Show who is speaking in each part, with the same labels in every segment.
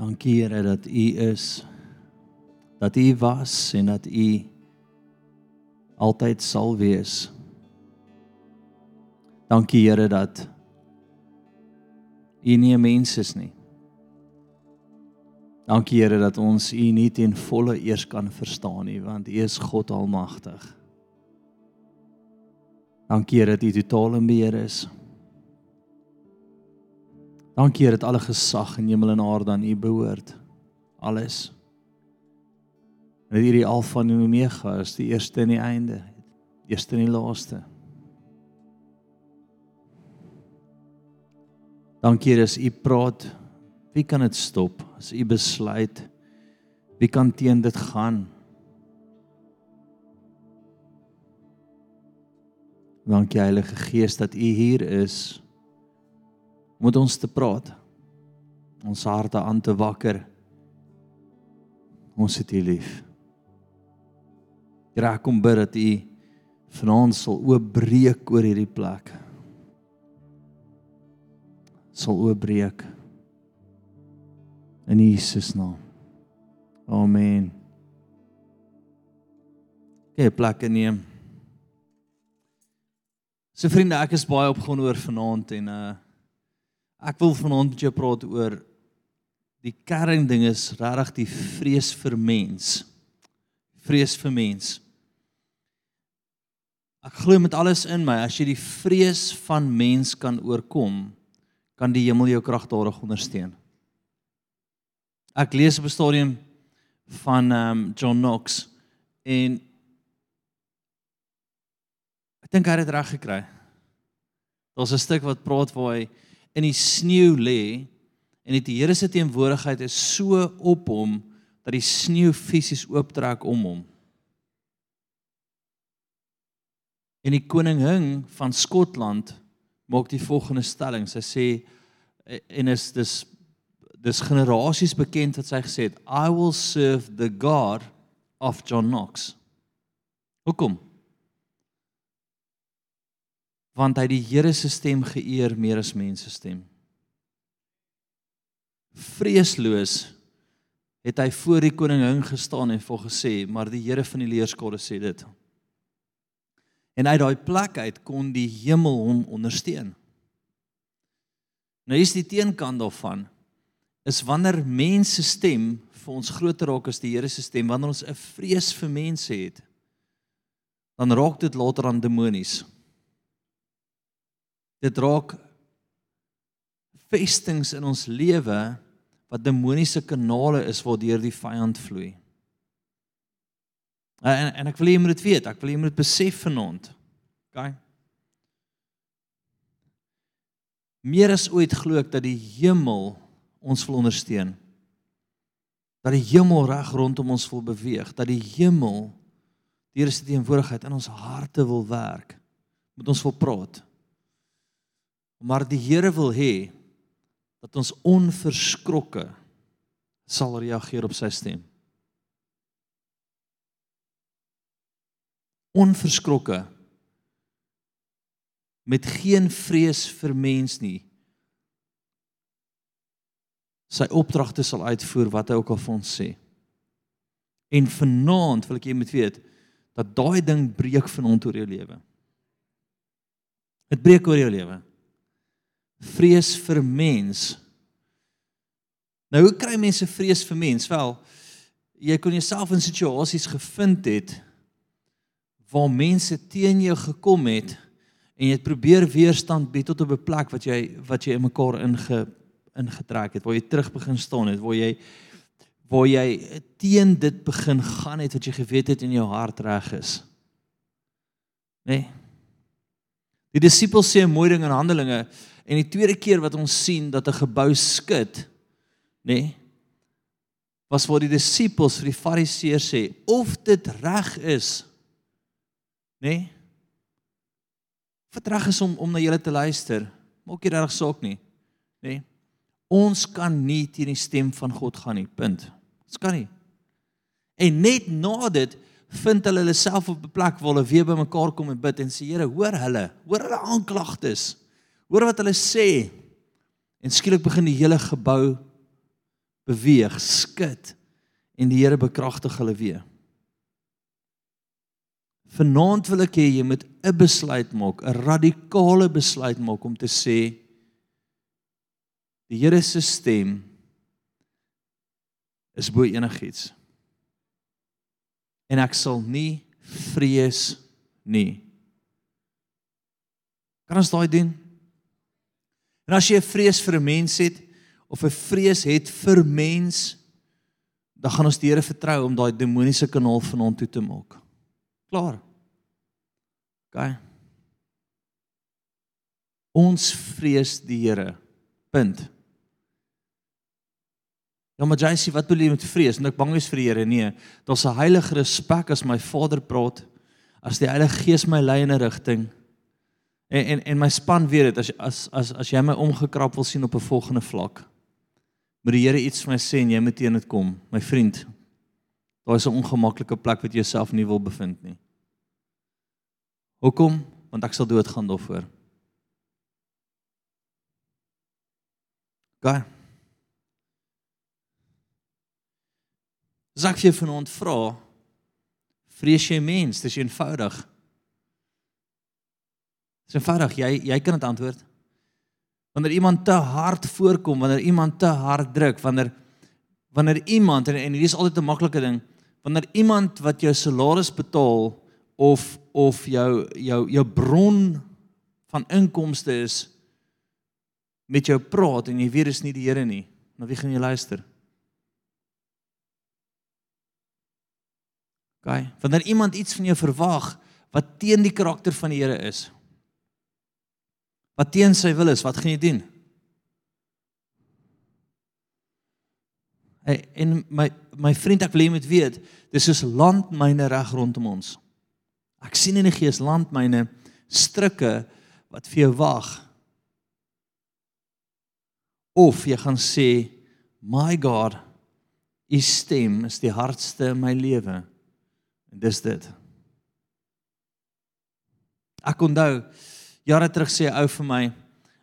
Speaker 1: Dankie Here dat U is. Dat U was en dat U altyd sal wees. Dankie Here dat U nie 'n mens is nie. Dankie Here dat ons U nie ten volle eers kan verstaan nie want U is God almagtig. Dankie Here dat U totaal in beheer is. Dankie Here dat alle gesag in hemel en aarde aan U behoort. Alles. En dat U die Alfa en Omega is, die eerste en die einde, die eerste en die laaste. Dankie Here as U praat, wie kan dit stop? As U besluit, wie kan teen dit gaan? Dankie Heilige Gees dat U hier is om met ons te praat. Ons harte aan te wakker. Ons het U lief. Here, ek kom bid dat U vanaand sal oopbreek oor hierdie plek. Sal oopbreek. In Jesus naam. Amen. Kyk, plek neem. So vriende, ek is baie opgewonde oor vanaand en uh Ek wil vanaand met jou praat oor die kern ding is regtig die vrees vir mens. Vrees vir mens. Ek glo met alles in my as jy die vrees van mens kan oorkom, kan die hemel jou kragtadig ondersteun. Ek lees op 'n stadium van um, John Knox en ek dink hy het dit reg gekry. Daar's 'n stuk wat praat waar hy in die sneeu lê en die Here se teenwoordigheid is so op hom dat die sneeu fisies ooptrek om hom. En die koningin van Skotland maak die volgende stelling. Sy sê en is dis dis generasies bekend wat sy gesê het, I will serve the God of John Knox. Hoekom? Want hy die Here se stem geëer meer as mense stem. Vreesloos het hy voor die koningin gestaan en vir gesê, maar die Here van die leerskare sê dit. En uit daai plek uit kon die hemel hom ondersteun. Nou is die teenkant daarvan is wanneer mense stem vir ons groter raak as die Here se stem, wanneer ons 'n vrees vir mense het, dan raak dit later aan demonies dit raak vestings in ons lewe wat demoniese kanale is waardeur die vyand vloei. En en ek wil hê jy moet dit weet, ek wil hê jy moet dit besef vanaand. OK. Meer as ooit glo ek dat die hemel ons wil ondersteun. Dat die hemel reg rondom ons wil beweeg, dat die hemel deur sy teenwoordigheid in ons harte wil werk. Moet ons wil praat. Maar die Here wil hê dat ons onverskrokke sal reageer op sy stem. Onverskrokke met geen vrees vir mens nie. Sy opdragte sal uitvoer wat hy ook al vir ons sê. En vanaand wil ek jy moet weet dat daai ding breek vanaand oor jou lewe. Dit breek oor jou lewe vrees vir mens. Nou hoe kry mense vrees vir mens? Wel, jy kon jouself in situasies gevind het waar mense teen jou gekom het en jy het probeer weerstand bied tot op 'n plek wat jy wat jy in mekaar inge ingetrek het, waar jy terug begin staan het, waar jy waar jy teen dit begin gaan het wat jy geweet het in jou hart reg is. Nee. Die disippels sê 'n mooi ding in Handelinge En die tweede keer wat ons sien dat 'n gebou skud, nê? Nee, was waar die disippels vir die fariseërs sê of dit reg is, nê? Nee, Vertrag is om om na julle te luister. Maak nie reg saak nie, nê? Nee, ons kan nie teen die stem van God gaan nie. Punt. Ons kan nie. En net na dit vind hulle hulle self op 'n plek waar hulle weer bymekaar kom en bid en sê Here, hoor hulle, hoor hulle aanklagtes. Hoor wat hulle sê. En skielik begin die hele gebou beweeg, skud en die Here bekragtig hulle weer. Vanaand wil ek hê jy moet 'n besluit maak, 'n radikale besluit maak om te sê die Here se stem is bo enigiets. En ek sal nie vrees nie. Kan ons daai doen? En as jy 'n vrees vir 'n mens het of 'n vrees het vir mens, dan gaan ons die Here vertrou om daai demoniese kanaal van hom toe te maak. Klaar. OK. Ons vrees die Here. Punt. Ja, maar jy sê wat wil jy met vrees? En ek bang wees vir die Here? Nee, daar's 'n heilige respek as my Vader praat, as die Heilige Gees my lei in 'n rigting. En en en my span weet dit as as as as jy my omgekrap wil sien op 'n volgende vlak. Moet die Here iets vir my sê en jy moet teen dit kom, my vriend. Daar is 'n ongemaklike plek wat jy jouself nie wil bevind nie. Hoekom? Want ek sal doodgaan daarvoor. Gaan. Sag jy vanaand vra, vrees jy mens? Dis eenvoudig. Dis eenvoudig, jy jy kan dit antwoord. Wanneer iemand te hard voorkom, wanneer iemand te hard druk, wanneer wanneer iemand en, en hier is altyd 'n maklike ding, wanneer iemand wat jou salaris betaal of of jou jou jou bron van inkomste is met jou praat en jy weet dis nie die Here nie, na wie gaan jy luister? Gaan, wanneer iemand iets van jou verwag wat teen die karakter van die Here is, wat teen sy wil is, wat gaan jy doen? En my my vriend, ek wil jy moet weet, dis soos landmyne reg rondom ons. Ek sien in die gees landmyne strikke wat vir jou wag. Of jy gaan sê, "My God, u stem is die hardste in my lewe." En dis dit. Ek onthou jare terug sê 'n ou vir my,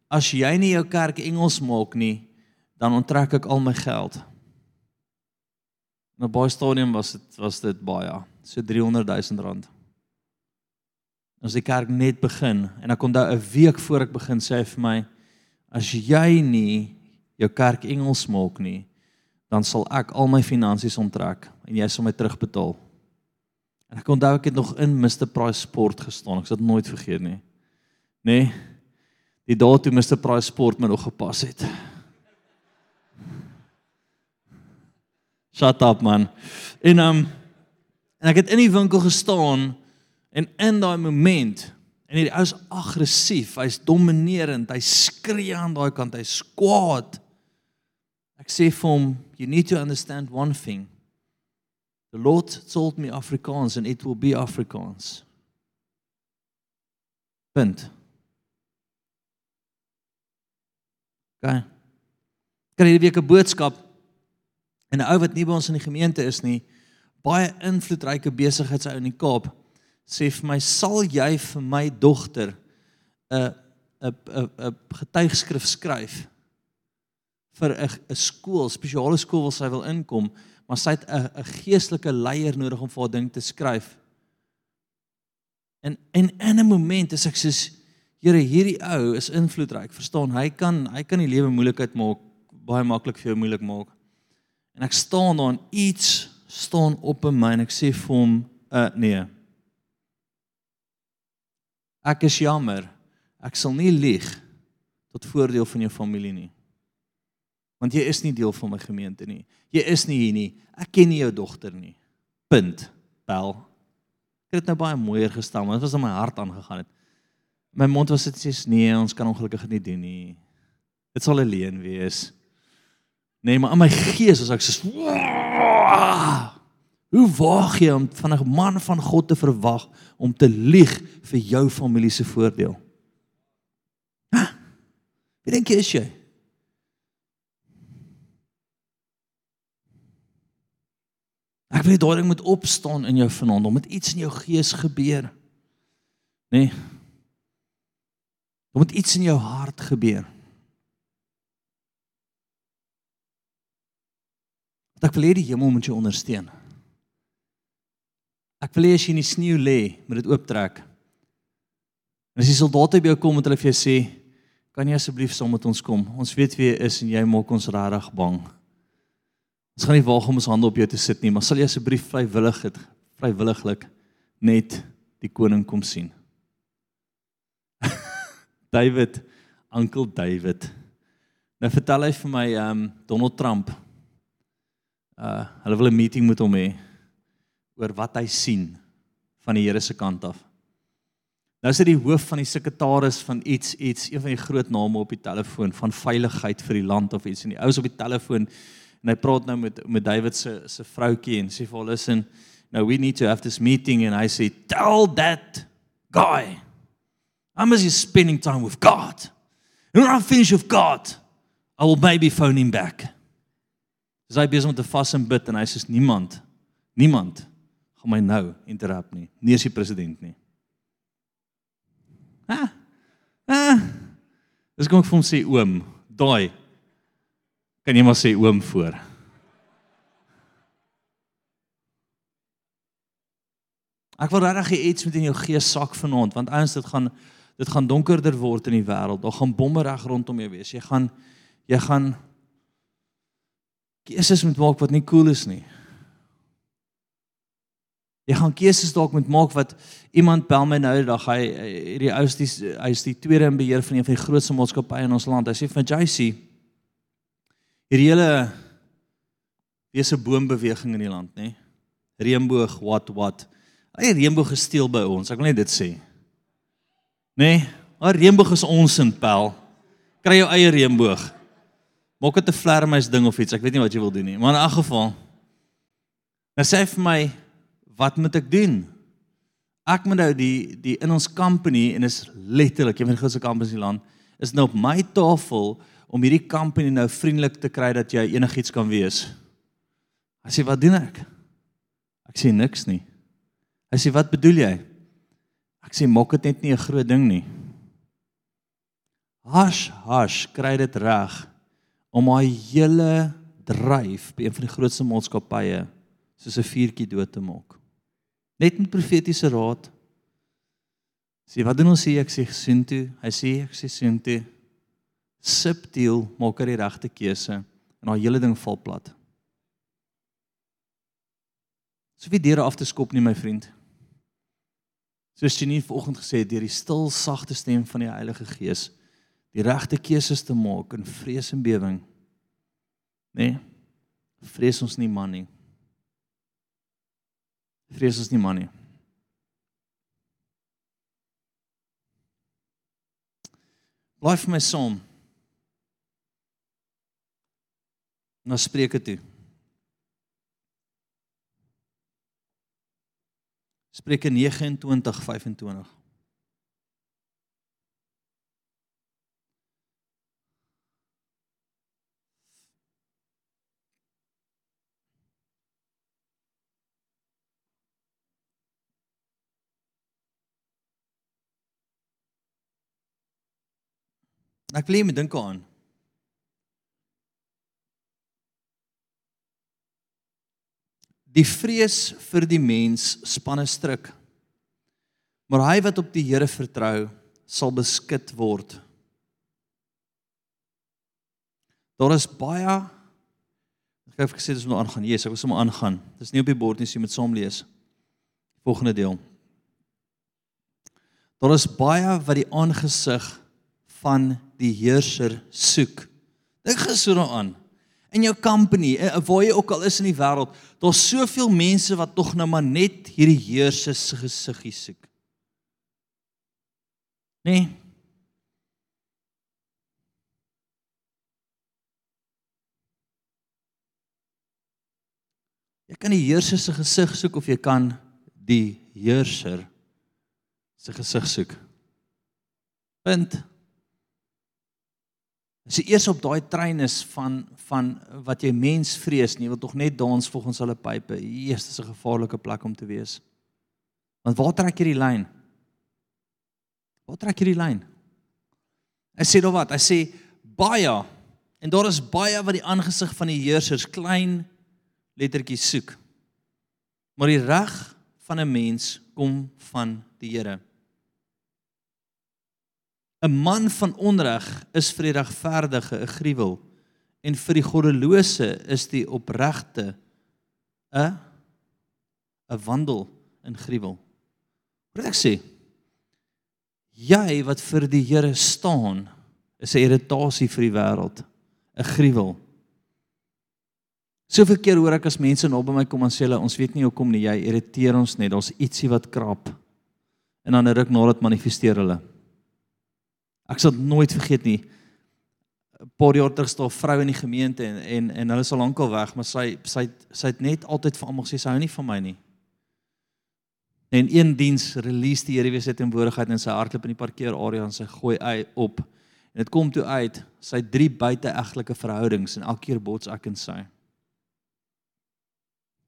Speaker 1: as jy nie jou kerk Engels maak nie, dan onttrek ek al my geld. Nou baie stadium was dit was dit baie, so 300 000 rand. As die kerk net begin en ek onthou 'n week voor ek begin sê hy vir my, as jy nie jou kerk Engels maak nie, dan sal ek al my finansies onttrek en jy sal my terugbetaal. En ek onthou ek het nog in Mr Price Sport gestaan. Ek sal dit nooit vergeet nie nê? Nee, die dae toe Mr Price Sport my nog gepas het. Shut up man. En um en ek het in die winkel gestaan en in daai moment en hierdie ou is aggressief, hy's dominerend, hy skree aan daai kant, hy's kwaad. Ek sê vir hom, you need to understand one thing. The Lord told me Afrikaans and it will be Afrikaans. Punt. OK. Kry hierdie week 'n boodskap en 'n ou wat nie by ons in die gemeente is nie, baie invloedryke besigheidshou in die Kaap, sê vir my, "Sal jy vir my dogter 'n 'n 'n 'n getuigskrif skryf vir 'n 'n skool, spesiale skool wil sy wil inkom, maar sy het 'n 'n geestelike leier nodig om vir haar ding te skryf." En en in 'n oomblik is ek soos Here, hierdie ou is invloedryk. Verstaan, hy kan hy kan die lewe moeilikheid maak, baie maklik vir jou moeilik maak. En ek staan daar en iets staan op in my en ek sê vir hom, uh nee. Ek is jammer. Ek sal nie lieg tot voordeel van jou familie nie. Want jy is nie deel van my gemeente nie. Jy is nie hier nie. Ek ken nie jou dogter nie. Punt. Bel. Ek het nou baie mooier gestaan, maar dit was in my hart aangegaan het my mond was dit sê nee, ons kan ongelukkig nie doen nie. Dit sal alleen wees. Nee, maar in my gees was ek so Hoe waag jy om van 'n man van God te verwag om te lieg vir jou familie se voordeel? Hæ? Wie dink jy is jy? Ek wil daardie moet opstaan in jou vanaand om met iets in jou gees gebeur. Nee, Daar moet iets in jou hart gebeur. Want ek wil hê die hemel moet jou ondersteun. Ek wil hê as jy in die sneeu lê, moet dit ooptrek. En as die soldate by jou kom met hulle vir jou sê, kan jy asseblief saam met ons kom? Ons weet wie jy is en jy maak ons regtig bang. Ons gaan nie waag om ons hande op jou te sit nie, maar sal jy asseblief vrywillig het vrywilliglik net die koning kom sien. David, Uncle David. Nou vertel hy vir my um Donald Trump. Uh hulle wil 'n meeting met hom hê oor wat hy sien van die Here se kant af. Nou is dit die hoof van die sekretaris van iets iets, een van die groot name op die telefoon van veiligheid vir die land of iets en die ouens op die telefoon en hy praat nou met met David se se vroutjie en sê vir hulle listen, now we need to have this meeting and I say tell that guy I must be spending time with God. And when I finish with God, I will maybe phone him back. Dis hy besig om te vas en bid en hy sê niemand niemand gaan my nou interrupt nie. Nie eens die president nie. Ah. Ah. Dis kom ek vir hom sê oom, daai kan jy maar sê oom voor. Ek wil regtig iets met in jou gees sak vanaand want eens dit gaan dit gaan donkerder word in die wêreld. Daar gaan bomme reg rondom jou wees. Jy gaan jy gaan keuses moet maak wat nie cool is nie. Jy gaan keuses dalk moet maak wat iemand bel my nou dag hy hierdie ou is die hy is die tweede in beheer van een van die grootste maatskappye in ons land. Hy sê vir JC hierdie hele wese boombeweging in die land, nê? Reënboog what what. Hy reënboog gesteel by ons. Ek wil net dit sê. Nê? Nee, 'n reënboog is ons in pel. Kry jou eie reënboog. Maak dit 'n vlermuis ding of iets. Ek weet nie wat jy wil doen nie, maar in 'n geval. Nou sê vir my, wat moet ek doen? Ek moet nou die die in ons company en is letterlik een van die grootste companies in die land, is nou op my tafel om hierdie company nou vriendelik te kry dat jy enigiets kan wees. Hy sê, "Wat doen ek?" Ek sê niks nie. Hy sê, "Wat bedoel jy?" Ek sê, "Maak dit net nie 'n groot ding nie." Hash, hash, kry dit reg om haar hele dryf by een van die grootste maatskappye soos 'n vuurtjie dood te maak. Net met profetiese raad. Sê wat doen ons sê ek sê sien toe, hy sê ek sê sien toe. Subtiel maak hy die regte keuse en haar hele ding val plat. So wie deure af te skop nie my vriend. Soos jy nie vanoggend gesê het deur die stil sagte stem van die Heilige Gees die regte keuses te maak in vrees en bewering. Nê? Nee, vrees ons nie man nie. Vrees ons nie man nie. Bly vir my som. Na Spreuke toe. Spreuke 29:25 Ek wil hê jy moet dink aan. Die vrees vir die mens spanne stryk. Maar hy wat op die Here vertrou, sal beskik word. Daar is baie Ek het gesê dis moet aangaan. Jesus, ek wil sommer aangaan. Dis nie op die bord nie, so jy moet saam lees. Volgende deel. Daar is baie wat die aangesig van die heerser soek. Dink geso daaraan. In jou company, eh, waar jy ook al is in die wêreld, daar's soveel mense wat tog nou maar net hierdie heerser se gesiggie soek. Nee. Jy kan die heerser se gesig soek of jy kan die heerser se gesig soek. Punt. As jy eers op daai trein is van van wat jy mens vrees nie, wil tog net dans volgens hulle pype. Eers is 'n gevaarlike plek om te wees. Want waar trek jy die lyn? Waar trek jy die lyn? Hy sê dan wat? Hy sê baie en daar is baie wat die aangesig van die heersers klein lettertjie soek. Maar die reg van 'n mens kom van die Here. 'n Man van onreg is vir die regverdige 'n gruwel en vir die goddelose is die opregte 'n 'n wandel in gruwel. Wat ek sê, jy wat vir die Here staan, is 'n irritasie vir die wêreld, 'n gruwel. Soveel keer hoor ek as mense nou by my kom en sê hulle ons weet nie hoekom nie, jy irriteer ons net, daar's ietsie wat krap. En dan ruk nadat manifesteer hulle. Ek sal nooit vergeet nie. 'n Paar jaar terug staan 'n vrou in die gemeente en en en hulle is al lankal weg, maar sy sy sy het net altyd vir almal gesê sy hou nie van my nie. En een diens release die Here weer sy teenwoordigheid in sy hardloop in die parkeerarea en sy gooi hy op. En dit kom toe uit, sy drie buite-egtelike verhoudings en elke keer bots ek en sy.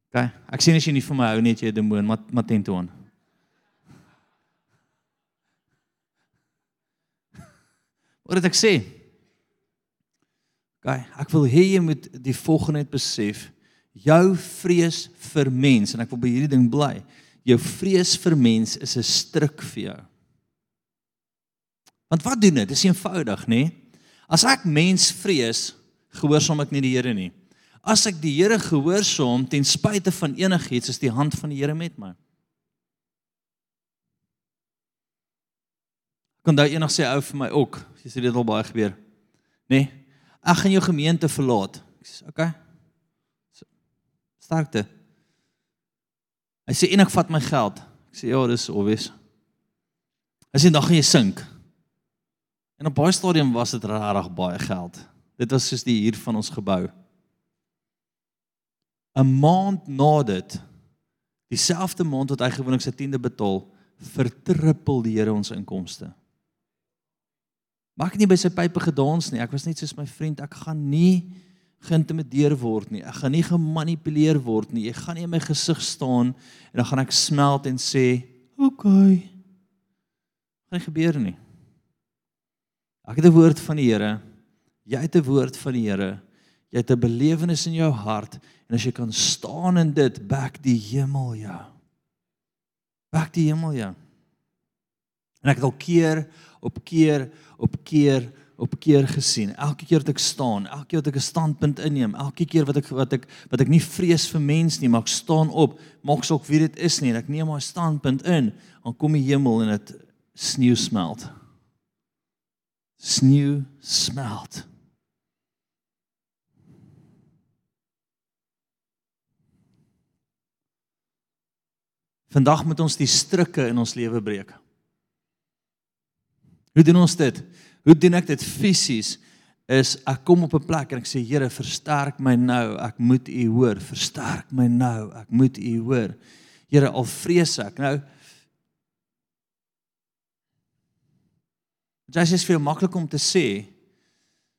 Speaker 1: OK, ek sien as jy nie vir my hou net jy demoon, maar maar teen toe aan. Wat het ek sê? OK, ek wil hê jy moet die volgende net besef. Jou vrees vir mens en ek wil by hierdie ding bly. Jou vrees vir mens is 'n struik vir jou. Want wat doen dit? Dit is eenvoudig, nê? As ek mens vrees, gehoorsaam ek nie die Here nie. As ek die Here gehoorsaam ten spyte van enigiets, is die hand van die Here met my. Kon daai enig sê ou vir my ook, jy sê dit al baie gebeur. Nê? Nee, ek gaan jou gemeente verlaat. Ek sê, "Oké." So, sterkte. Hy sê en ek vat my geld. Ek sê ja, dis obvious. Hy sê dan gaan jy sink. En op baie stadium was dit regtig baie geld. Dit was soos die huur van ons gebou. 'n maand na dit dieselfde maand wat hy gewoonlik sy tiende betaal, vertrippel die Here ons inkomste. Maak nie by sy pype gedans nie. Ek was net soos my vriend, ek gaan nie geïntimideer word nie. Ek gaan nie gemanipuleer word nie. Jy gaan nie in my gesig staan en dan gaan ek smelt en sê, "Oké." Okay. Gaan nie gebeur nie. Ek het 'n woord van die Here. Jy het 'n woord van die Here. Jy het 'n belewenis in jou hart en as jy kan staan in dit, back die hemel jou. Back die hemel jou. En ek het al keer op keer op keer op keer gesien. Elke keer wat ek staan, elke keer wat ek 'n standpunt inneem, elke keer wat ek wat ek wat ek nie vrees vir mens nie, maar ek staan op, maak sop wie dit is nie en ek neem my standpunt in, dan kom die hemel en dit sneeu smelt. Sneeu smelt. Vandag moet ons die strikke in ons lewe breek. Hoe doen ons dit? Hoe doen ek dit fisies? Is ek kom op 'n plek en ek sê Here, versterk my nou. Ek moet U hoor. Versterk my nou. Ek moet U hoor. Here, al vrees ek. Nou Dit is vir jou maklik om te sê,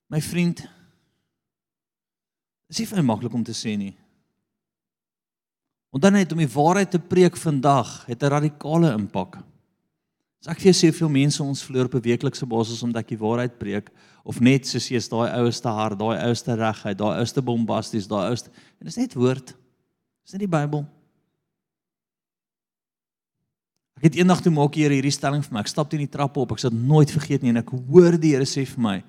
Speaker 1: my vriend, is nie vir my maklik om te sê nie. Dan net om die waarheid te preek vandag het 'n radikale impak. As ek vir jou sê hoeveel mense ons verloor op 'n weeklikse basis omdat die waarheid preek of net soos jy's daai ouste hart, daai ouste regheid, daai ouste bombasties, daai ouste en dit is net woord. Dis net die Bybel. Ek het eendag toe maak hier hierdie stelling vir my. Ek stap teen die trappe op. Ek sal nooit vergeet nie en ek hoor die Here sê vir my: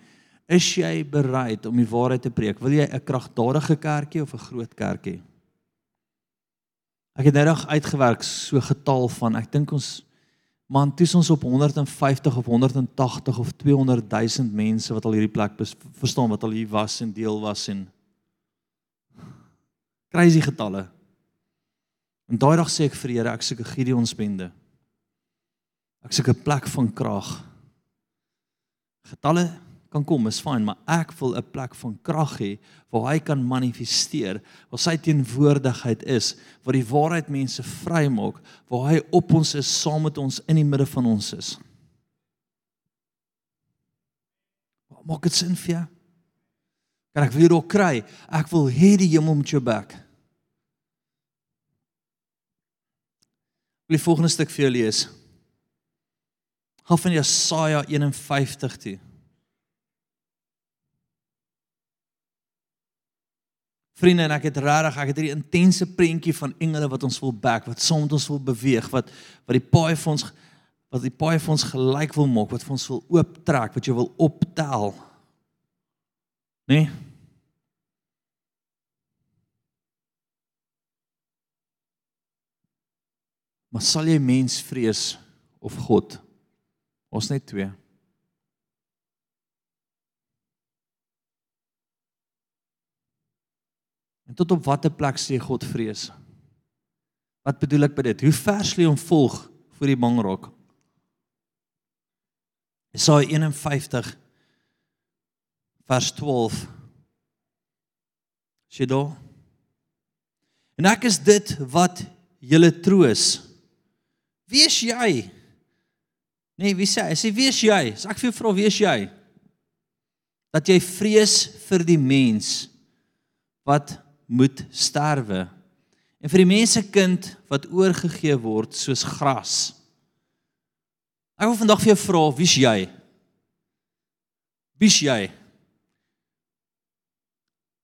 Speaker 1: "Is jy bereid om die waarheid te preek? Wil jy 'n kragtadige kerkie of 'n groot kerkie?" Ek het nou uitgewerk so getal van ek dink ons man toets ons op 150 of 180 of 200 000 mense wat al hierdie plek verstaan wat al hier was en deel was en crazy getalle. En daai dag sê ek vir Here ek soek 'n Gideon spende. Ek soek 'n plek van krag. Getalle kan kom, is fyn, maar ek wil 'n plek van krag hê waar hy kan manifesteer, waar sy teenwoordigheid is, waar die waarheid mense vrymaak, waar hy op ons is, saam met ons in die midde van ons is. Maak dit sin vir jou? Kan ek weer ook kry? Ek wil hê die hemel moet jou bek. Wil die volgende stuk vir jou lees. Gaan van Jesaja 51 toe. Vriende, en ek het regtig, ek het hierdie intense prentjie van engele wat ons wil back, wat saam met ons wil beweeg, wat wat die paai vir ons wat die paai vir ons gelyk wil maak, wat vir ons wil ooptrek, wat jy wil optel. Nee. Maar sal jy mens vrees of God? Ons net twee. En tot op watter plek sê God vrees? Wat bedoel ek by dit? Hoe ver sê hom volg vir die bangrok? Jesaja 51 vers 12. Sê daar. En ek is dit wat julle troos. Wie is jy? Nee, wie sê? Sê wie is jy? As ek vir jou vra wie is jy? Dat jy vrees vir die mens wat moet sterwe. En vir die mense kind wat oorgegee word soos gras. Ek wil vandag vir jou vra, wie's jy? Wie's jy?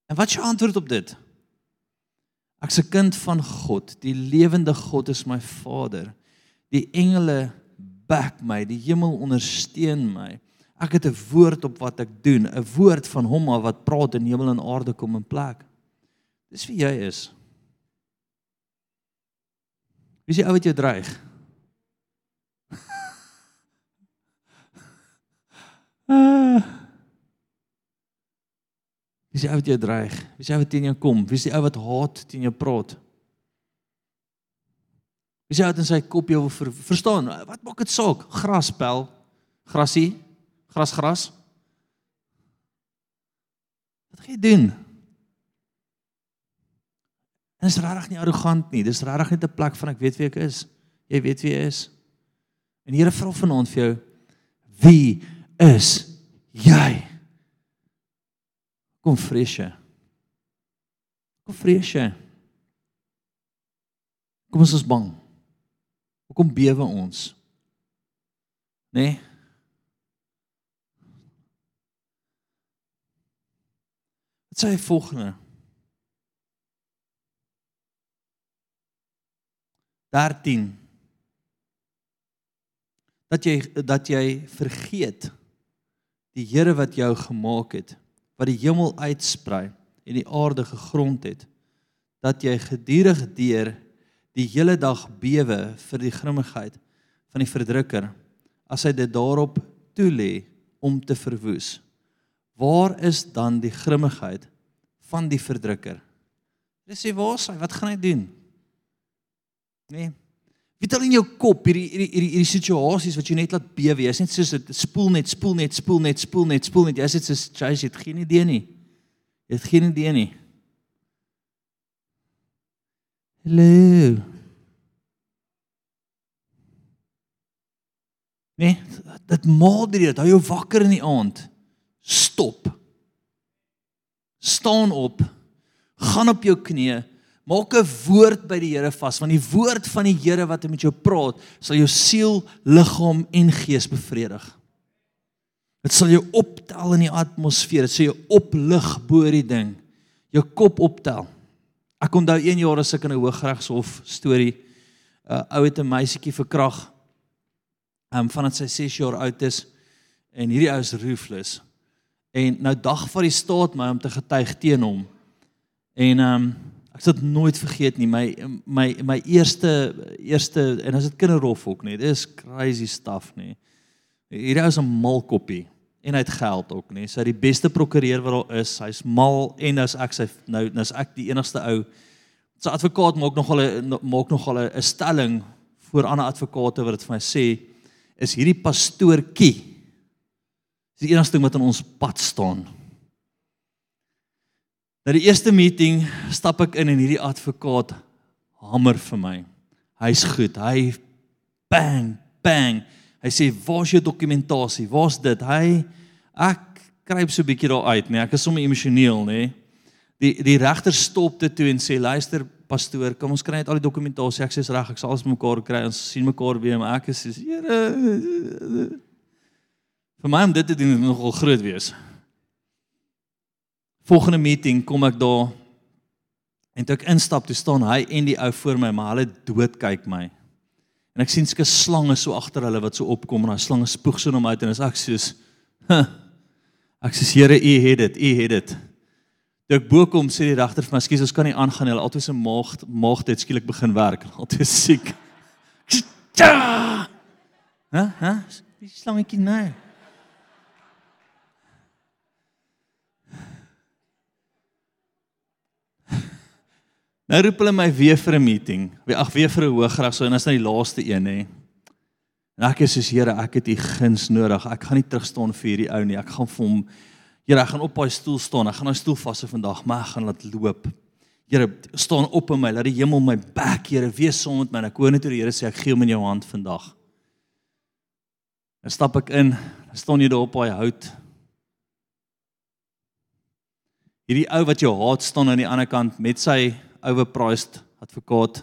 Speaker 1: En wat is jou antwoord op dit? Ek's 'n kind van God. Die lewende God is my Vader. Die engele back my, die hemel ondersteun my. Ek het 'n woord op wat ek doen, 'n woord van Hom af wat praat en hemel en aarde kom in plek. Dis wie jy is. Wie is die ou wat jou dreig? Wie is die ou wat jou dreig? Wie is die ou wat teen jou kom? Wie is die ou wat haat teen jou praat? Wie is die ou wat in sy kop jou ver, verstaan? Wat maak dit saak? Graspel, grasie, gras gras. Wat gaan jy doen? En is regtig nie arrogant nie. Dis regtig net 'n plek van ek weet wie ek is. Jy weet wie jy is. En Here vra vanaand vir jou wie is jy? Kom vrees jy? Kom vrees jy? Kom ons is bang. Hoekom bewe ons? Né? Nee? Wat sê hy volgende? 13 dat jy dat jy vergeet die Here wat jou gemaak het wat die hemel uitsprei en die aarde gegrond het dat jy gedurig deur die hele dag bewe vir die grimmigheid van die verdrukker as hy dit daarop toelê om te verwoes. Waar is dan die grimmigheid van die verdrukker? Dis sê waar is hy wat gaan hy doen Nee. Weet al in jou kop hierdie hierdie hierdie hierdie situasies wat jy net laat bewe. Jy's net soos dit spoel net, spoel net, spoel net, spoel net, spoel net. Jy's net soos jy het geen idee nie. Jy het geen idee nie. Hallo. Nee, dit maal dit, hou jou wakker in die aand. Stop. Staan op. Gaan op jou knieë Maak 'n woord by die Here vas, want die woord van die Here wat met jou praat, sal jou siel, liggaam en gees bevredig. Dit sal jou optel in die atmosfeer, dit sal jou oplig bo die ding, jou kop optel. Ek onthou een jaar as ek in 'n hooggeregshof storie 'n uh, ou het 'n meisietjie verkrag. Ehm um, vandat sy 6 jaar oud is en hierdie ou is ruthless. En nou dag vir die staat my om te getuig teen hom. En ehm um, ek sal dit nooit vergeet nie. My my my eerste eerste en as dit kinderhof ook nie dis crazy stuff nie. Hierdie ou is 'n malkoppie en hy het geld ook nie. Sy is die beste prokureur wat daar is. Hy's mal en as ek sy nou nou's ek die enigste ou. Sy advokaat maak nog al 'n maak nog al 'n stelling voor ander advokate wat dit vir my sê is hierdie pastoortjie is die enigste ding wat in ons pad staan Na die eerste meeting stap ek in en hierdie advokaat hamer vir my. Hy's goed. Hy bang bang. Hy sê, "Waar's jou dokumentasie? Waar's dit?" Hy ek kruip so 'n bietjie daar uit, nee. Ek is sommer emosioneel, nê. Die die regter stop dit toe en sê, "Luister, pastoor, kom ons kry net al die dokumentasie. Ek sê reg, ek sal alles mekaar kry. Ons sien mekaar weer, maar ek is sê, "Here." Vir my om dit te doen is nogal groot wees volgende meeting kom ek daar En toe ek instap, toe staan hy en die ou voor my, maar hulle dood kyk my. En ek sien sulke slange so agter hulle wat so opkom en daai slange spoeg so na my uit en ek soos huh, ek sê Here, u het dit, u het dit. Toe ek bo kom sê die regter vir my, "Skus, ons kan nie aangaan nie. Altyd se maag maag het skielik begin werk. Altyd siek." Hæ? Hæ? Die slangetjie nou. Nou roep hulle my weer vir 'n meeting. Ag, weer vir 'n hoëgraad, so en as nou die laaste een hè. En ek is soos Here, ek het u guns nodig. Ek gaan nie terug staan vir hierdie ou nie. Ek gaan vir hom Here, ek gaan op daai stoel staan. Ek gaan daai stoel vashou vandag, maar ek gaan laat loop. Here, staan op in my. Laat die hemel my back, Here, wees saam met my. Ek hoor net hoe die Here sê ek gee hom in jou hand vandag. Dan stap ek in. Dan staan jy daar op daai hout. Hierdie ou wat jou haat staan aan die ander kant met sy overpriced advokaat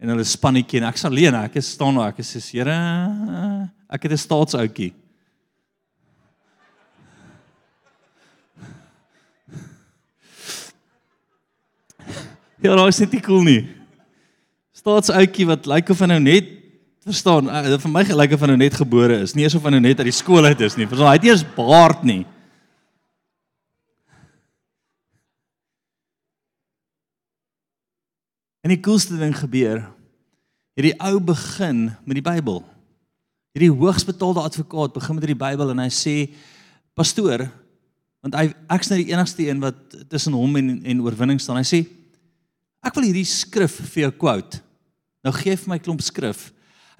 Speaker 1: en hulle spannetjie en ek's alleen ek is staan daar ek is soos Here ek het 'n staatsoutjie Ja, nou is dit nie cool nie. Staatsoutjie wat lyk of hy nou net verstaan, uh, vir my gelyk of hy nou net gebore is, nie asof hy nou net uit die skool uit is nie. Verstaan, hy het nie eens baard nie. En die coolste ding gebeur. Hierdie ou begin met die Bybel. Hierdie hoogsbetaalde advokaat begin met die Bybel en hy sê pastoor want hy ek's nou die enigste een wat tussen hom en en oorwinning staan. Hy sê ek wil hierdie skrif vir jou quote. Nou gee vir my klomp skrif.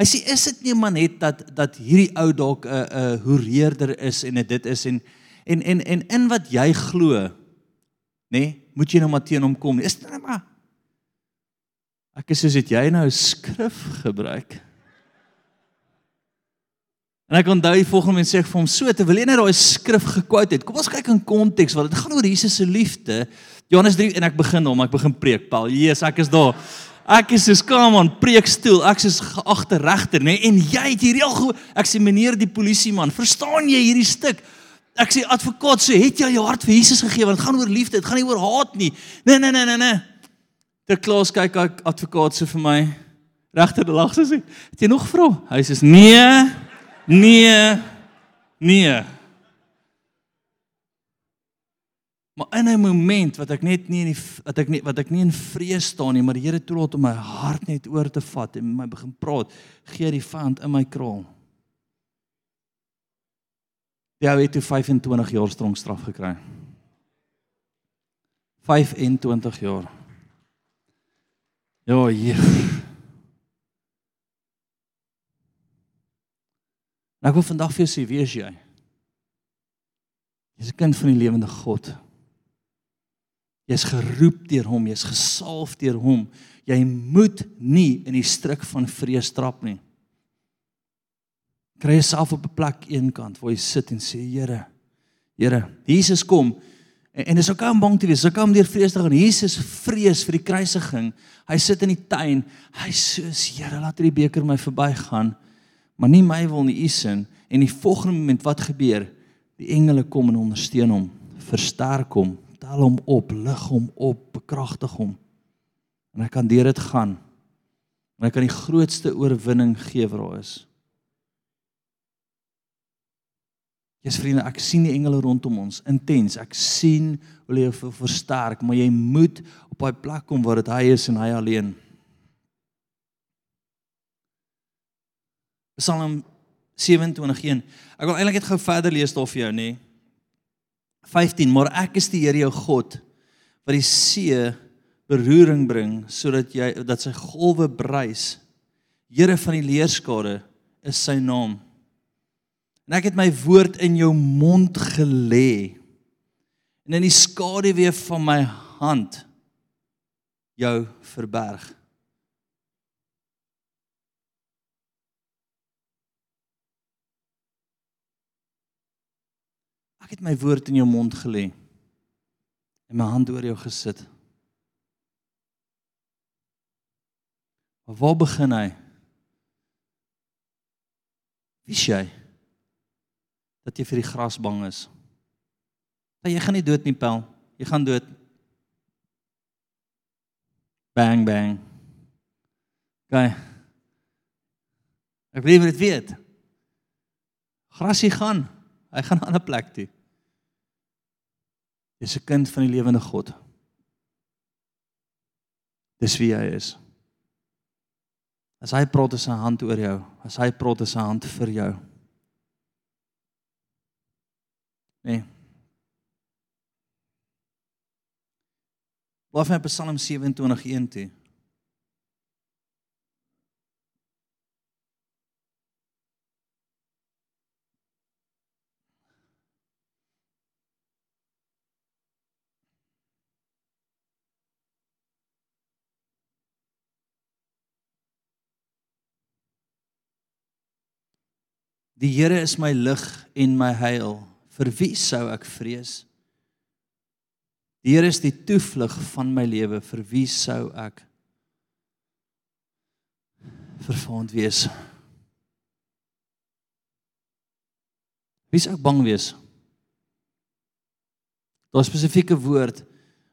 Speaker 1: Hy sê is dit nie maar net dat dat hierdie ou dalk 'n 'n hoereerder is en dit is en en en en in wat jy glo, nê, nee, moet jy nou maar teen hom kom. Is dit net maar Ek is soos het jy nou skrif gebruik? En ek onthou die volgende mens sê ek vir hom so te wil jy net daai skrif gekwout het. Kom ons kyk in konteks want dit gaan oor Jesus se liefde. Johannes 3 en ek begin hom, ek begin preek. Paul, Jesus, ek is daar. Ek is so kom aan preekstoel. Ek is geagte regter, nê? En jy het hierdie al gehoor. Ek sê meneer die polisieman, verstaan jy hierdie stuk? Ek sê advokaat sê, het jy jou hart vir Jesus gegee want dit gaan oor liefde, dit gaan nie oor haat nie. Nee, nee, nee, nee, nee. Ter klas kyk ek advokaat so vir my. Regter die lag sê, "Het jy nog vra?" Hy sê, "Nee. Nee. Nee." Maar in 'n oomblik wat ek net nie in die wat ek nie wat ek nie in vrees staan nie, maar die Here toelaat om my hart net oor te vat en my begin praat, gee die vand in my kraal. Ja, hy het 25 jaar straf gekry. 25 jaar. Ja, hier. Nou ek wil vandag vir jou sê, wie is jy? Jy's 'n kind van die lewende God. Jy's geroep deur hom, jy's gesalf deur hom. Jy moet nie in die struik van vrees trap nie. Kry jouself op 'n plek eenkant waar jy sit en sê, Here, Here, Jesus kom En, en dis ook om bang te wees. Ek kom deur vrees te gaan. Jesus vrees vir die kruisiging. Hy sit in die tuin. Hy sê: "Here, laat hierdie beker my verbygaan, maar nie my wil nie, U sin." En die volgende oomblik wat gebeur? Die engele kom en ondersteun hom, versterk hom, tel hom op, lig hom op, bekragtig hom. En hy kan deur dit gaan. En hy kan die grootste oorwinning gee wat daar is. Jesus vriende, ek sien die engele rondom ons intens. Ek sien hoe hulle jou versterk, maar jy moet op daai plek kom waar dit hy is en hy alleen. Psalm 27:1. Ek wil eintlik net gou verder lees daar vir jou, nê. 15, maar ek is die Here jou God wat die see beroering bring sodat jy dat sy golwe bruis. Here van die leerskare is sy naam. En ek het my woord in jou mond gelê. En in die skaduwee van my hand jou verberg. Ek het my woord in jou mond gelê. En my hand oor jou gesit. Maar waar begin hy? Wie is jy? Dat jy vir die gras bang is. Dat jy gaan nie dood nie, Pel. Jy gaan dood. Bang bang. Gaan. Ek weet jy dit weet. Grasie gaan. Hy gaan 'n ander plek toe. Jy's 'n kind van die lewende God. Dis wie hy is. As hy praat is sy hand oor jou, as hy praat is sy hand vir jou. Nee. Laat my Psalm 27:1 toe. Die Here is my lig en my heil. Vir wie sou ek vrees? Die Here is die toevlug van my lewe. Vir wie sou ek vervaand wees? Wie sou bang wees? Daar spesifieke woord,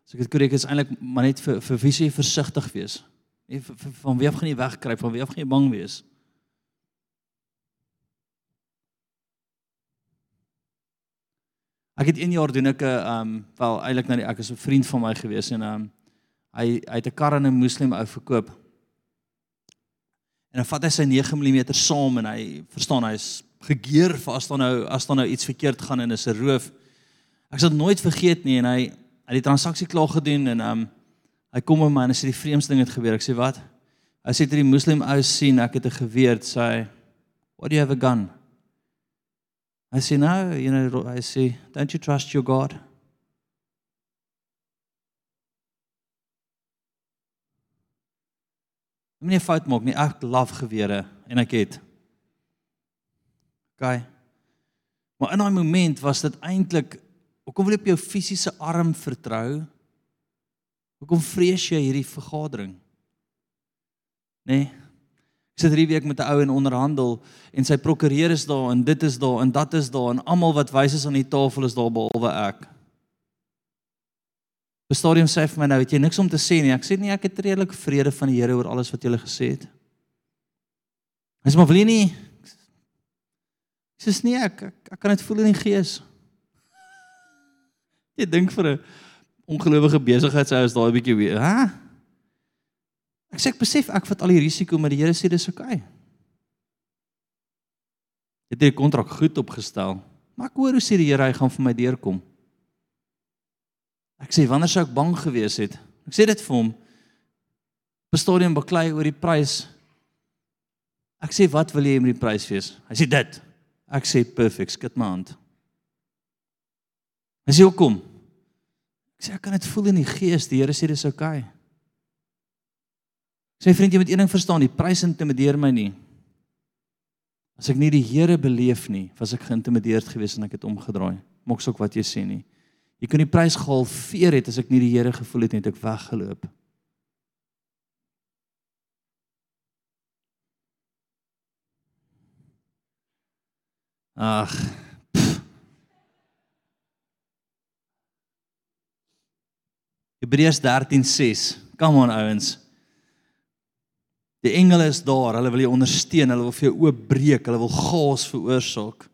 Speaker 1: as ek dit korrek is eintlik maar net vir vir wie sou jy versigtig wees? Nie van wie af gaan jy wegkruip, van wie af gaan jy bang wees? Ek het 1 jaar doen ek 'n um wel eintlik nou ek is 'n vriend van my gewees en um hy hy het 'n kar aan 'n moslim ou verkoop. En dan vat hy sy 9 mm saam en hy verstaan hy's gegeer vir as daar nou as daar nou iets verkeerd gaan en is 'n roof. Ek sal nooit vergeet nie en hy hy die transaksie klaar gedoen en um hy kom met my en hy sê die vreemdste ding het gebeur. Ek sê wat? Hy sê dit die moslim ou sien ek het 'n geweer sê what do you have a gun? I say, no, you know, I say, don't you trust your God? Moenie fout maak nie. Ek love gewere en ek het. OK. Maar in daai oomblik was dit eintlik hoekom wil jy op jou fisiese arm vertrou? Hoekom vrees jy hierdie vergadering? Nee. Ek sit hierdie week met 'n ou en onderhandel en sy prokureur is daar en dit is daar en dat is daar en almal wat wys is aan die tafel is daar behalwe ek. Die stadium sê vir my nou, weet jy niks om te sê nie. Ek sê nee, ek het redelik vrede van die Here oor alles wat jy gele gesê het. Hy sê maar wil jy nie Ek sê nee, ek, ek ek kan dit voel in die gees. Jy dink vir 'n ongelowige besigheidsou is daai bietjie hè? Ek sê ek besef ek vat al die risiko, maar die Here sê dis oukei. Okay. Het die kontrak goed opgestel. Maar ek hoor hoe sê die Here hy gaan vir my deurkom. Ek sê wanneer sou ek bang gewees het? Ek sê dit vir hom. Bestodium baklei oor die prys. Ek sê wat wil jy met die prys wees? Hy sê dit. Ek sê perfek, skud my hand. Hy sê hoekom? Ek sê ek kan dit voel in die gees. Die Here sê dis oukei. Okay. Sê vriend, jy moet een ding verstaan, die prys intimideer my nie. As ek nie die Here beleef nie, was ek geïntimideerd geweest en ek het omgedraai. Moks ook wat jy sê nie. Jy kan die prys gehalveer het as ek nie die Here gevoel het nie, het ek weggeloop. Ag. Hebreërs 13:6. Come on ouens. Die engele is daar, hulle wil jou ondersteun, hulle wil vir jou oopbreek, hulle wil gaas veroorsaak.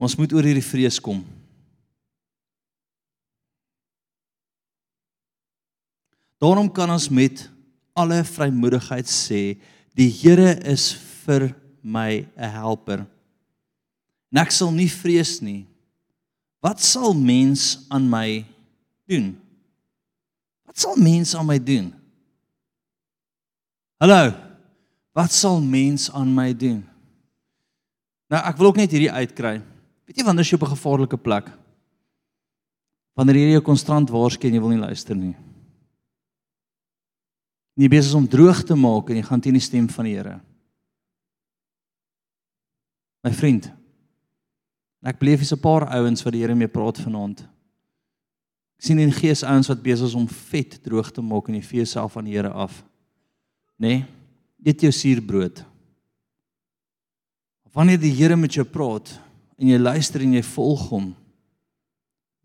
Speaker 1: Ons moet oor hierdie vrees kom. Daarom kan ons met alle vrymoedigheid sê, die Here is vir my 'n helper. En ek sal nie vrees nie. Wat sal mens aan my doen? Wat sal mens aan my doen? Hallo. Wat sal mens aan my doen? Nou ek wil ook net hierdie uitkry. Weet jy wanneer jy op 'n gevaarlike plek wanneer jy jou konstant waarsku en jy wil nie luister nie. Nie besig om droog te maak en jy gaan teen die stem van die Here. My vriend. Ek beleef hier's 'n paar ouens wat die Here mee praat vanaand. Ek sien in gees ouens wat besig is om vet droog te maak en jy vee self van die Here af nê? Nee, eet jou suurbrood. Wanneer die Here met jou praat en jy luister en jy volg hom,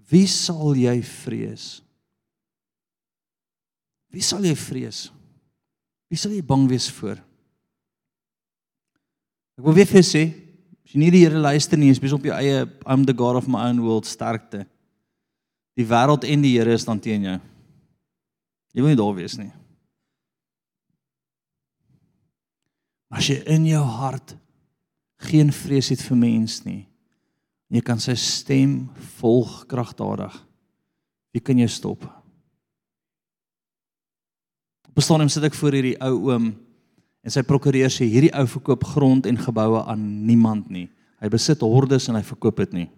Speaker 1: wie sal jy vrees? Wie sal jy vrees? Wie sal jy bang wees voor? Ek wil weer vir sê, as jy nie die Here luister nie, is besop jou eie I'm the God of my own world sterkte. Die wêreld en die Here is dan teen jou. Jy wil nie daar wees nie. As jy in jou hart geen vrees het vir mens nie, jy kan sy stem volg kragtadig. Wie kan jou stop? Op 'n stadium sit ek voor hierdie ou oom en sy prokureur sê hierdie ou verkoop grond en geboue aan niemand nie. Hy besit hordes en hy verkoop dit nie.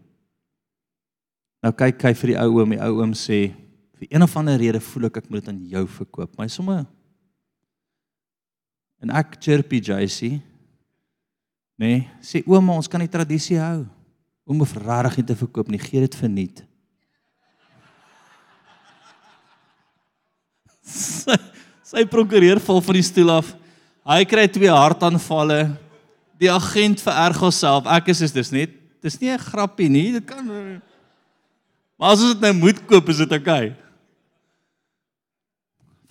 Speaker 1: Nou kyk hy vir die ou oom, die ou oom sê vir een of ander rede voel ek ek moet dit aan jou verkoop. My somme En ek chirpy JC. Nee, sê ouma, ons kan die tradisie hou. Oom hoef regtig nie te verkoop nie, gee dit verniet. sy, sy prokureur val van die stoel af. Hy kry twee hartaanvalle. Die agent vererg homself. Ek is is dis net dis nie 'n grappie nie. Dit kan Maar as ons dit nou moet koop, is dit oukei. Okay.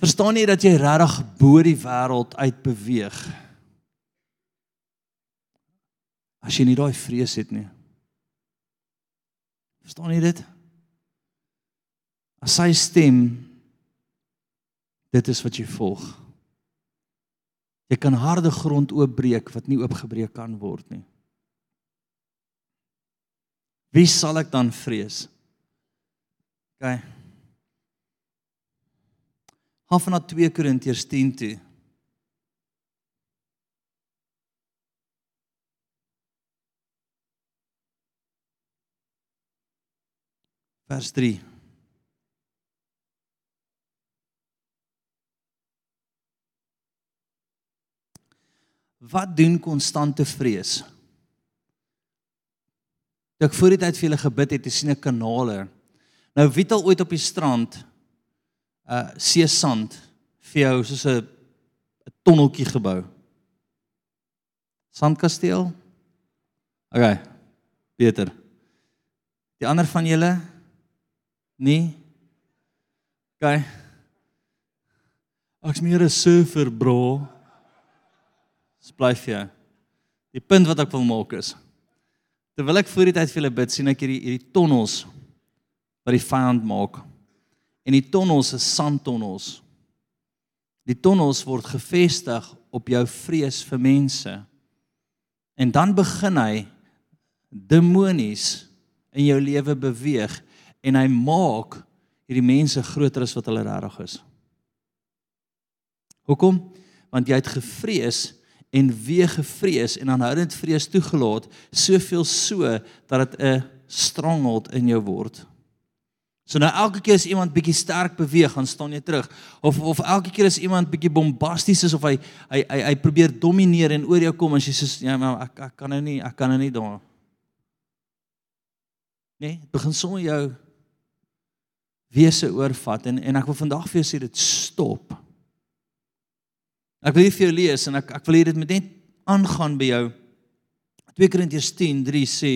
Speaker 1: Verstaan jy dat jy regtig bo die wêreld uit beweeg? As jy nie daai vrees het nie. Verstaan jy dit? As sy stem dit is wat jy volg. Jy kan harde grond oopbreek wat nie oopgebreek kan word nie. Wie sal ek dan vrees? OK. Gaan van na 2 Korintiërs 10 toe. Vers 3. Wat doen konstante vrees? Toe ek voor die tyd vir julle gebid het, het sien ek kanale. Nou wie het al ooit op die strand 'n uh, see sand vir jou soos 'n 'n tonneltjie gebou? Sandkasteel? OK. Beter. Die ander van julle? Nee. OK. Ek's meer 'n surfer, bro. Splyf jy. Die punt wat ek wil maak is terwyl ek voor die tyd vir julle bid, sien ek hierdie hierdie tonnels wat die vyand maak. En die tonnels is sandtonnels. Die tonnels word gefestig op jou vrees vir mense. En dan begin hy demonies in jou lewe beweeg en hy maak hierdie mense groter as wat hulle regtig is. Hoekom? Want jy het gevrees en weer gevrees en aanhoudend vrees toegelaat, soveel so dat dit 'n stronghold in jou word. So nou elke keer as iemand bietjie sterk beweeg, gaan staan jy terug. Of of elke keer as iemand bietjie bombasties is of hy hy hy, hy probeer domineer en oor jou kom as jy sê ja, maar ek ek kan nou nie, ek kan nou nie daar. Nee, dit begin sommer jou wese oorvat en en ek wil vandag vir jou sê dit stop. Ek wil vir jou lees en ek ek wil hê dit moet net aangaan by jou. 2 Korintiërs 10:3 sê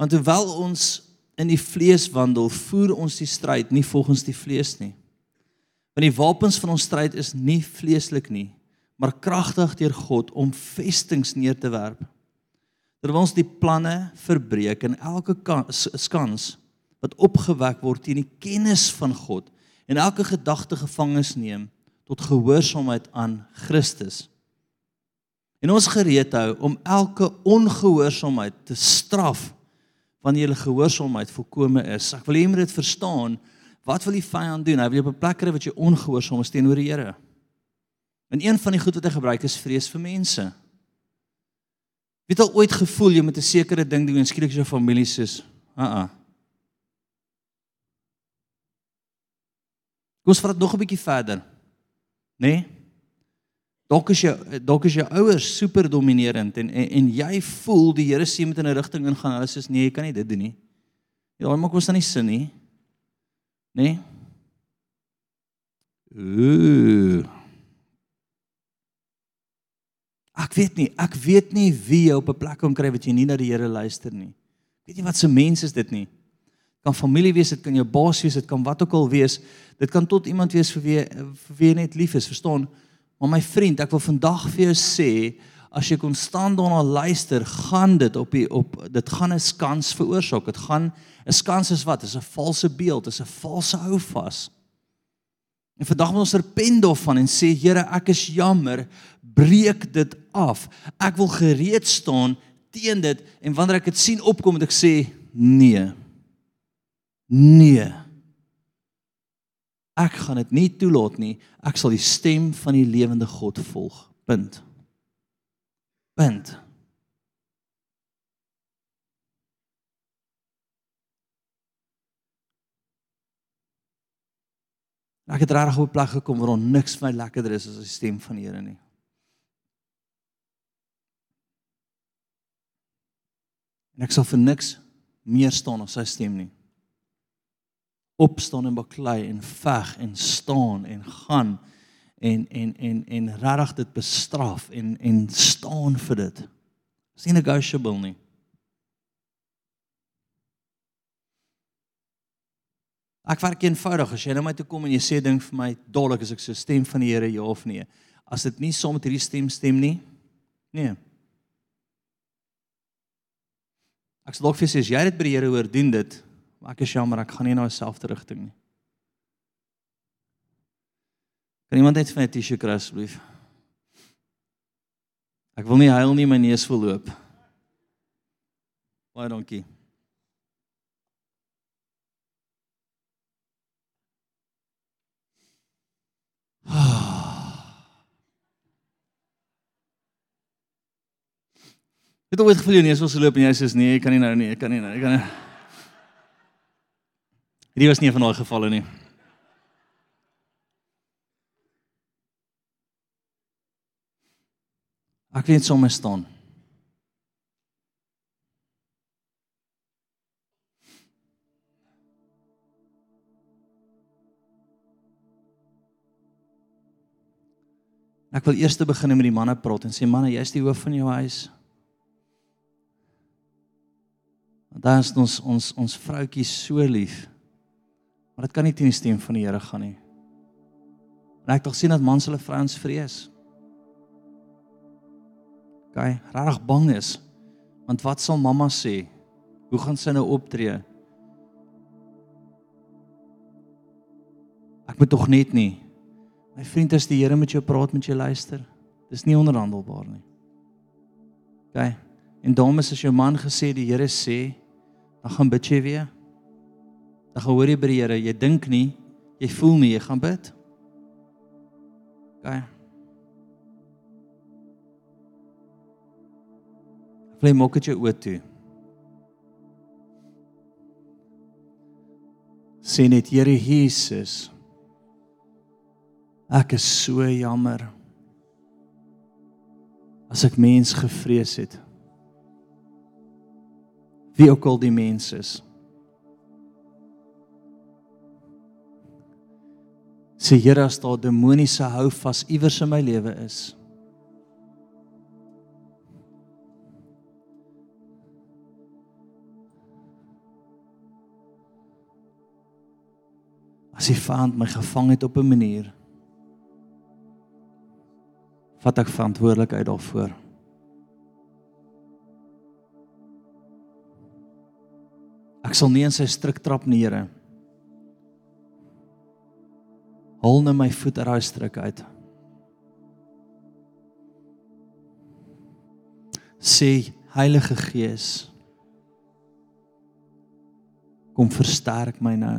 Speaker 1: Want hoewel ons in die vlees wandel, voer ons die stryd nie volgens die vlees nie. Want die wapens van ons stryd is nie vleeslik nie, maar kragtig deur God om vestings neer te werp. Terwyl ons die planne verbreek en elke skans wat opgewek word teen die kennis van God en elke gedagte gevangenes neem tot gehoorsaamheid aan Christus. En ons gereed hou om elke ongehoorsaamheid te straf wanneer julle gehoorsaamheid volkome is. Ek wil hê jy moet dit verstaan. Wat wil die vyand doen? Hy wil jou op 'n plek kry wat jy ongehoorsaam is teenoor die Here. En een van die goed wat hy gebruik is vrees vir mense. Wie het al ooit gevoel jy met 'n sekere ding doen en skielik jou familie sê, "Aa." Uh -uh. Kom ons vat dit nog 'n bietjie verder nê? Nee? Dalk is jou dalk is jou ouers super dominerend en, en en jy voel die Here sê met in 'n rigting ingaan. Hulle sê nee, jy kan nie dit doen nie. Ja, maak ons dan nie sin nie. Nê? Nee? Ooh. Ek weet nie, ek weet nie wie jy op 'n plek kom kry wat jy nie na die Here luister nie. Weet jy wat se mens is dit nie? Kan familie wees, dit kan jou baas wees, dit kan wat ook al wees. Dit kan tot iemand wees vir wie vir wie jy net lief is, verstaan? Maar my vriend, ek wil vandag vir jou sê, as jy konstant daarna luister, gaan dit op die op dit gaan 'n skans veroorsaak. Dit gaan 'n skans is wat? Dis 'n valse beeld, dis 'n valse houvas. En vandag moet ons repent daarvan en sê Here, ek is jammer, breek dit af. Ek wil gereed staan teen dit en wanneer ek dit sien opkom, moet ek sê nee. Nee. Ek gaan dit nie toelaat nie. Ek sal die stem van die lewende God volg. Punt punt. Ek het regtig op 'n plek gekom waar niks vir my lekkerder is as die stem van die Here nie. En ek sal vir niks meer staan as sy stem nie. Opstaan en baklei en veg en staan en gaan en en en en regtig dit bestraf en en staan vir dit. Is nie negotiable nie. Ek werk eenvoudig as jy nou my toe kom en jy sê ding vir my dadelik as ek so stem van die Here ja of nee. As dit nie saam met hierdie stem stem nie. Nee. Ek sê dalk vir sê as jy dit by die Here hoor doen dit, maar ek is jammer ek gaan nie na dieselfde rigting nie. Kan iemand net vir my 'n tissue kry asseblief? Ek wil nie huil nie, my neus vol loop. Baie dankie. Het ooit gevoel jy neus wil loop en jy sê nee, ek kan nie nou nie, ek kan nie nou, ek kan nie. Hierdie was nie van daai gevalle nie. Ek weet sommer staan. Ek wil eers begin met die manne praat en sê manne, jy's die hoof van jou huis. Want dan is ons ons ons vroutjies so lief. Maar dit kan nie teen die stem van die Here gaan nie. En ek het al sien dat mans hulle vrouens vrees okay, regtig bang is. Want wat sal mamma sê? Hoe gaan sy nou optree? Ek moet tog net nie. My vriend, as die Here met jou praat, moet jy luister. Dis nie onderhandelbaar nie. Okay. En dames, as jou man gesê die Here sê, dan gaan bid jy weer. Dan gaan hoor jy by die Here, jy dink nie, jy voel nie, jy gaan bid. Okay. Vlei maak dit jou oë toe. Sê net Here Jesus. Ek is so jammer. As ek mens gevrees het. Wie ook al die mens is. Sê Here as daar demoniese hou vas iewers in my lewe is. as die vyand my gevang het op 'n manier vat ek verantwoordelikheid daarvoor. Ek sal nie in sy struik trap nie, Here. Haal net my voet uit daai struik uit. Sê Heilige Gees, kom versterk my nou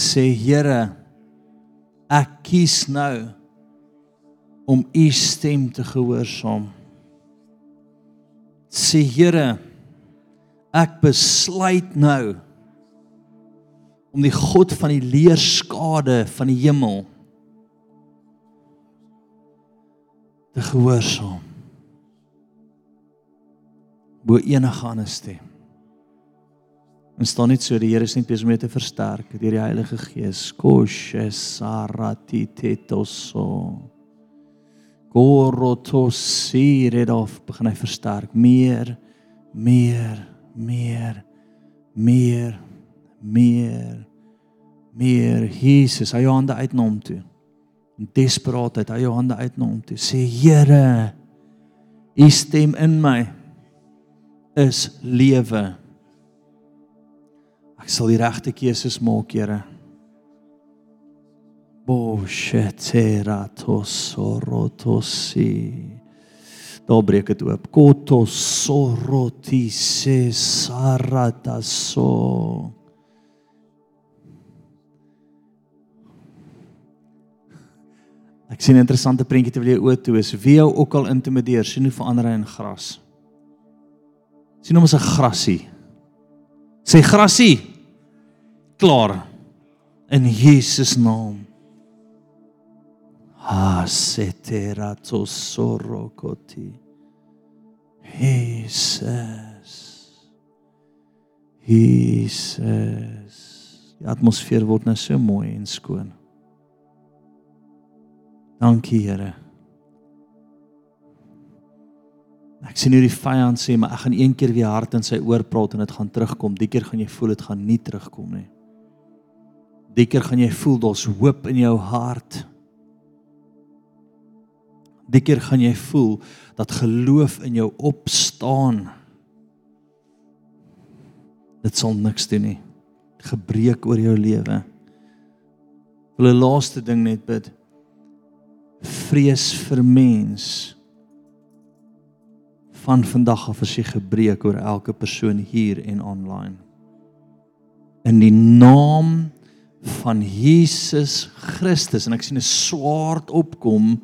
Speaker 1: sê Here ek kies nou om u stem te gehoorsaam. Sê Here ek besluit nou om die God van die leerskade van die hemel te gehoorsaam. Bo enige ander stem. En staan net so die Here is net besig om te versterk deur die Heilige Gees. Koshe sarati tetoso. Gorotosire of begin hy versterk meer, meer, meer, Meer, meer, meer. Jesus, hy jou hande uit na hom toe. In desperaatheid, hy jou hande uit na hom toe. Sê Here, U stem in my is lewe. Ek sal die regte keuses maak, Here. Boshetera tosorotosi. Daar breek dit oop. Koto soroti Ek sien 'n interessante prentjie terwyl jy oop toe is. Wie jou ook al intimideer, sien hoe verander hy in gras. Sien hom as 'n grasie. Sê grasie. Klaar. In Jesus naam. Asetera tosorokoti. Jesus. Jesus. Die atmosfeer word nou so mooi en skoon. Dankie Here. Ek sien hoe die vyand sê, maar ek gaan een keer weer hard in sy oor praat en dit gaan terugkom. Die keer gaan jy voel dit gaan nie terugkom nie. Die keer gaan jy voel daar's hoop in jou hart. Die keer gaan jy voel dat geloof in jou opstaan. Dit sal niks doen nie. Gebreek oor jou lewe. Wil 'n laaste ding net bid. Vrees vir mens van vandag af as jy gebreek oor elke persoon hier en online. In die naam van Jesus Christus en ek sien 'n swaard opkom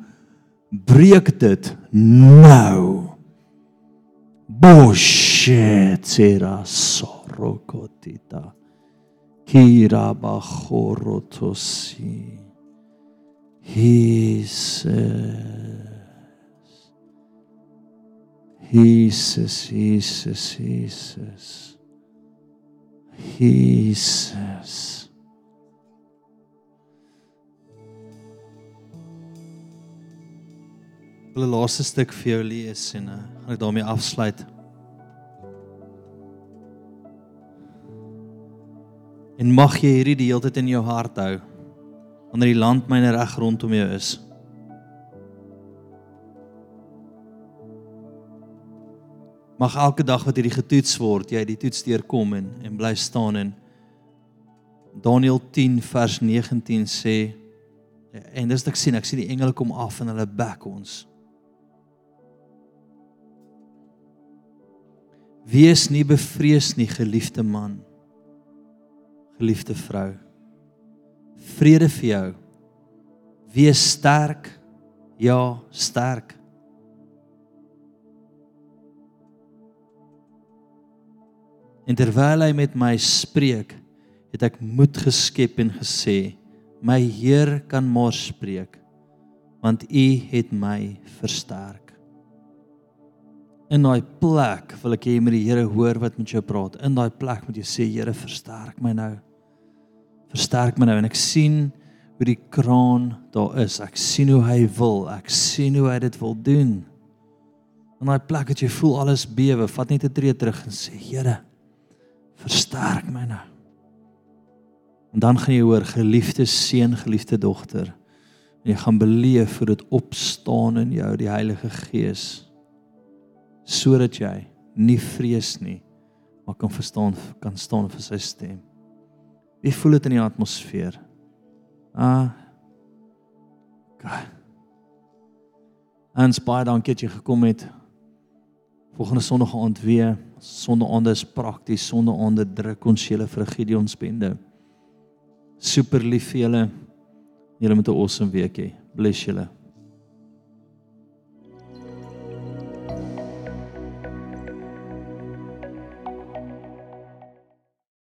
Speaker 1: breek dit nou. Boshetsera sorokotita. Kira bachorotosi. Jesus. Jesus, Jesus, Jesus. Jesus. wil 'n laaste stuk vir jou lees en uh, gaan ek daarmee afsluit. En mag jy hierdie die hele tyd in jou hart hou wanneer die landmyne reg rondom jou is. Mag elke dag wat hierdie getoets word, jy die toets deurkom en en bly staan en Daniël 10 vers 19 sê en dis ek sien ek sien die engele kom af en hulle back ons. Wees nie bevrees nie, geliefde man. Geliefde vrou. Vrede vir jou. Wees sterk. Ja, sterk. En terwyl hy met my spreek, het ek moed geskep en gesê: "My Heer kan maar spreek, want U het my versterk." In daai plek wil ek hê jy moet die Here hoor wat met jou praat. In daai plek moet jy sê Here, versterk my nou. Versterk my nou en ek sien hoe die kraan daar is. Ek sien hoe hy wil. Ek sien hoe hy dit wil doen. In daai plek wat jy voel alles bewe, vat net 'n tree terug en sê Here, versterk my nou. En dan gaan jy hoor geliefde seun, geliefde dogter. En jy gaan beleef hoe dit opstaan in jou, die Heilige Gees sodat jy nie vrees nie maar kan verstaan kan staan vir sy stem. Wie voel dit in die atmosfeer? Ah. Ons baie dankie dat jy gekom het. Volgende Sondag aand weer. Sondag aand is prakties. Sondag aand druk ons julle vir Gideon spende. Super lief vir julle. Julle moet 'n awesome week hê. Bless julle.